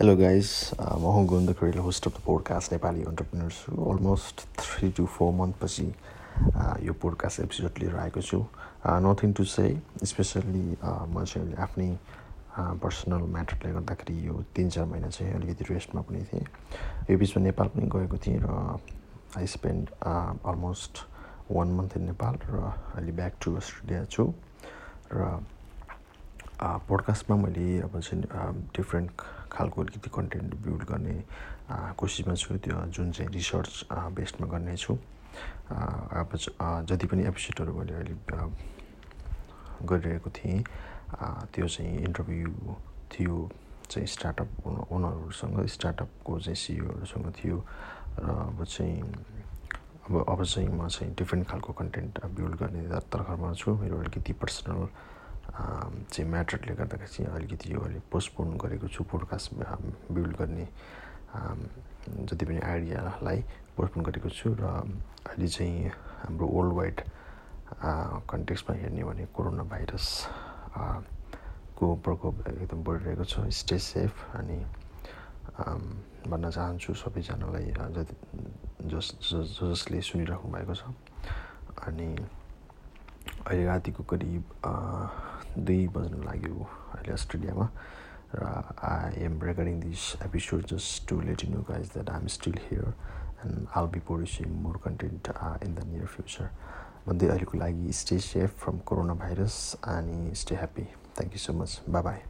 Hello, guys. Uh, म हुँ Kharel host of the podcast Nepali entrepreneurs almost three to four मन्थपछि यो podcast episode लिएर आएको छु. नथिङ टु से स्पेसल्ली म चाहिँ आफ्नै पर्सनल म्याटरले गर्दाखेरि यो तिन चार महिना चाहिँ अलिकति रेस्टमा पनि थिएँ. यो बिचमा नेपाल पनि गएको थिएँ र I spend almost one month in Nepal र अहिले ब्याक टु अस्ट्रेलिया छु. र पोडकास्टमा मैले अब चाहिँ डिफ्रेन्ट खालको अलिकति कन्टेन्ट बिल्ड गर्ने कोसिसमा छु। त्यो जुन चाहिँ रिसर्च बेस्डमा गर्नेछु अब जति पनि एपिसोडहरू मैले अहिले गरिरहेको थिएँ त्यो चाहिँ इन्टरभ्यू थियो चाहिँ स्टार्टअप ओनरहरूसँग स्टार्टअपको चाहिँ सिइओहरूसँग थियो। र अब चाहिँ अब अब चाहिँ म चाहिँ डिफ्रेन्ट खालको कन्टेन्ट बिल्ड गर्ने तर्खरमा छु। मेरो अलिकति पर्सनल चाहिँ म्याटरले गर्दाखेरि चाहिँ अलिकति यो अलिक पोस्टपोन गरेको छु पोडकास्ट बिल्ड गर्ने जति पनि आइडियालाई पोस्टपोन गरेको छु र अहिले चाहिँ हाम्रो वर्ल्ड वाइड कन्टेक्समा हेर्ने भने कोरोना भाइरस को प्रकोप एकदम बढिरहेको छ। स्टे सेफ अनि भन्न चाहन्छु सबैजनालाई जति जस जसले सुनिराख्नु भएको छ। अनि अहिले रातिको करिब दुई बज्न लाग्यो अहिले अस्ट्रेलियामा र I am recording this episode just to let you know guys that I am still here and I'll be producing more content in the near future भन्दै अहिलेको लागि stay safe from corona virus अनि stay happy thank you so much bye bye